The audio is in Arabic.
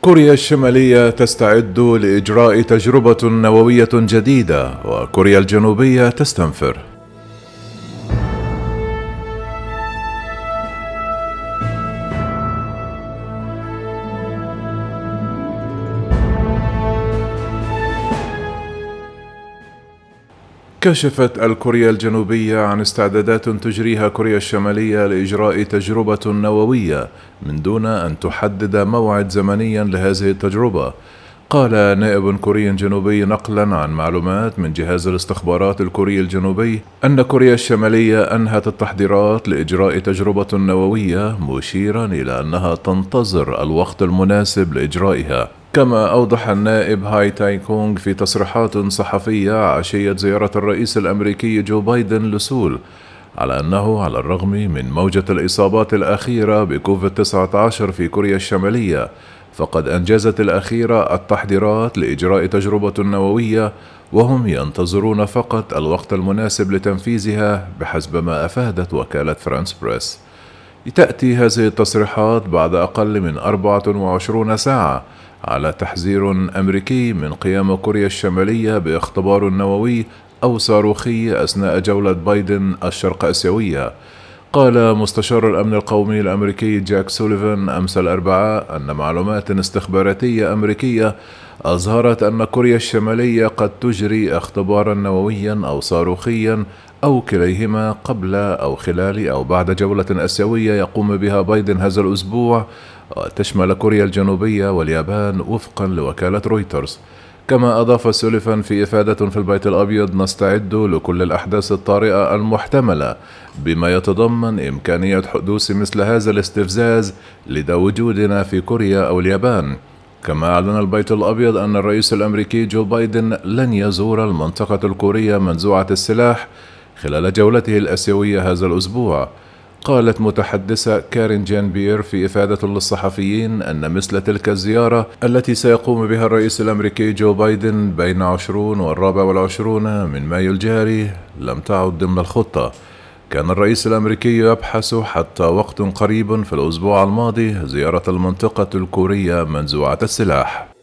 كوريا الشمالية تستعد لإجراء تجربة نووية جديدة وكوريا الجنوبية تستنفر. كشفت الكوريا الجنوبية عن استعدادات تجريها كوريا الشمالية لإجراء تجربة نووية من دون أن تحدد موعد زمنيا لهذه التجربة. قال نائب كوري جنوبي نقلا عن معلومات من جهاز الاستخبارات الكوري الجنوبي أن كوريا الشمالية أنهت التحضيرات لإجراء تجربة نووية مشيرا إلى أنها تنتظر الوقت المناسب لإجرائها. كما أوضح النائب هاي تاي كونغ في تصريحات صحفية عشية زيارة الرئيس الأمريكي جو بايدن لسول على أنه على الرغم من موجة الإصابات الأخيرة بكوفيد 19 في كوريا الشمالية فقد أنجزت الأخيرة التحضيرات لإجراء تجربة نووية وهم ينتظرون فقط الوقت المناسب لتنفيذها بحسب ما أفادت وكالة فرانس بريس. تأتي هذه التصريحات بعد أقل من 24 ساعة على تحذير أمريكي من قيام كوريا الشمالية باختبار نووي أو صاروخي أثناء جولة بايدن الشرق آسيوية. قال مستشار الأمن القومي الأمريكي جاك سوليفان أمس الأربعاء أن معلومات استخباراتية أمريكية أظهرت أن كوريا الشمالية قد تجري اختبارا نوويا أو صاروخيا أو كليهما قبل أو خلال أو بعد جولة آسيوية يقوم بها بايدن هذا الأسبوع وتشمل كوريا الجنوبية واليابان وفقا لوكالة رويترز. كما أضاف سوليفان في إفادة في البيت الأبيض نستعد لكل الأحداث الطارئة المحتملة بما يتضمن إمكانية حدوث مثل هذا الاستفزاز لدى وجودنا في كوريا أو اليابان. كما أعلن البيت الأبيض أن الرئيس الأمريكي جو بايدن لن يزور المنطقة الكورية منزوعة السلاح خلال جولته الآسيوية هذا الأسبوع. قالت متحدثة كارين جان بير في إفادة للصحفيين أن مثل تلك الزيارة التي سيقوم بها الرئيس الأمريكي جو بايدن بين عشرون والرابع والعشرون من مايو الجاري لم تعد ضمن الخطة. كان الرئيس الأمريكي يبحث حتى وقت قريب في الأسبوع الماضي زيارة المنطقة الكورية منزوعة السلاح.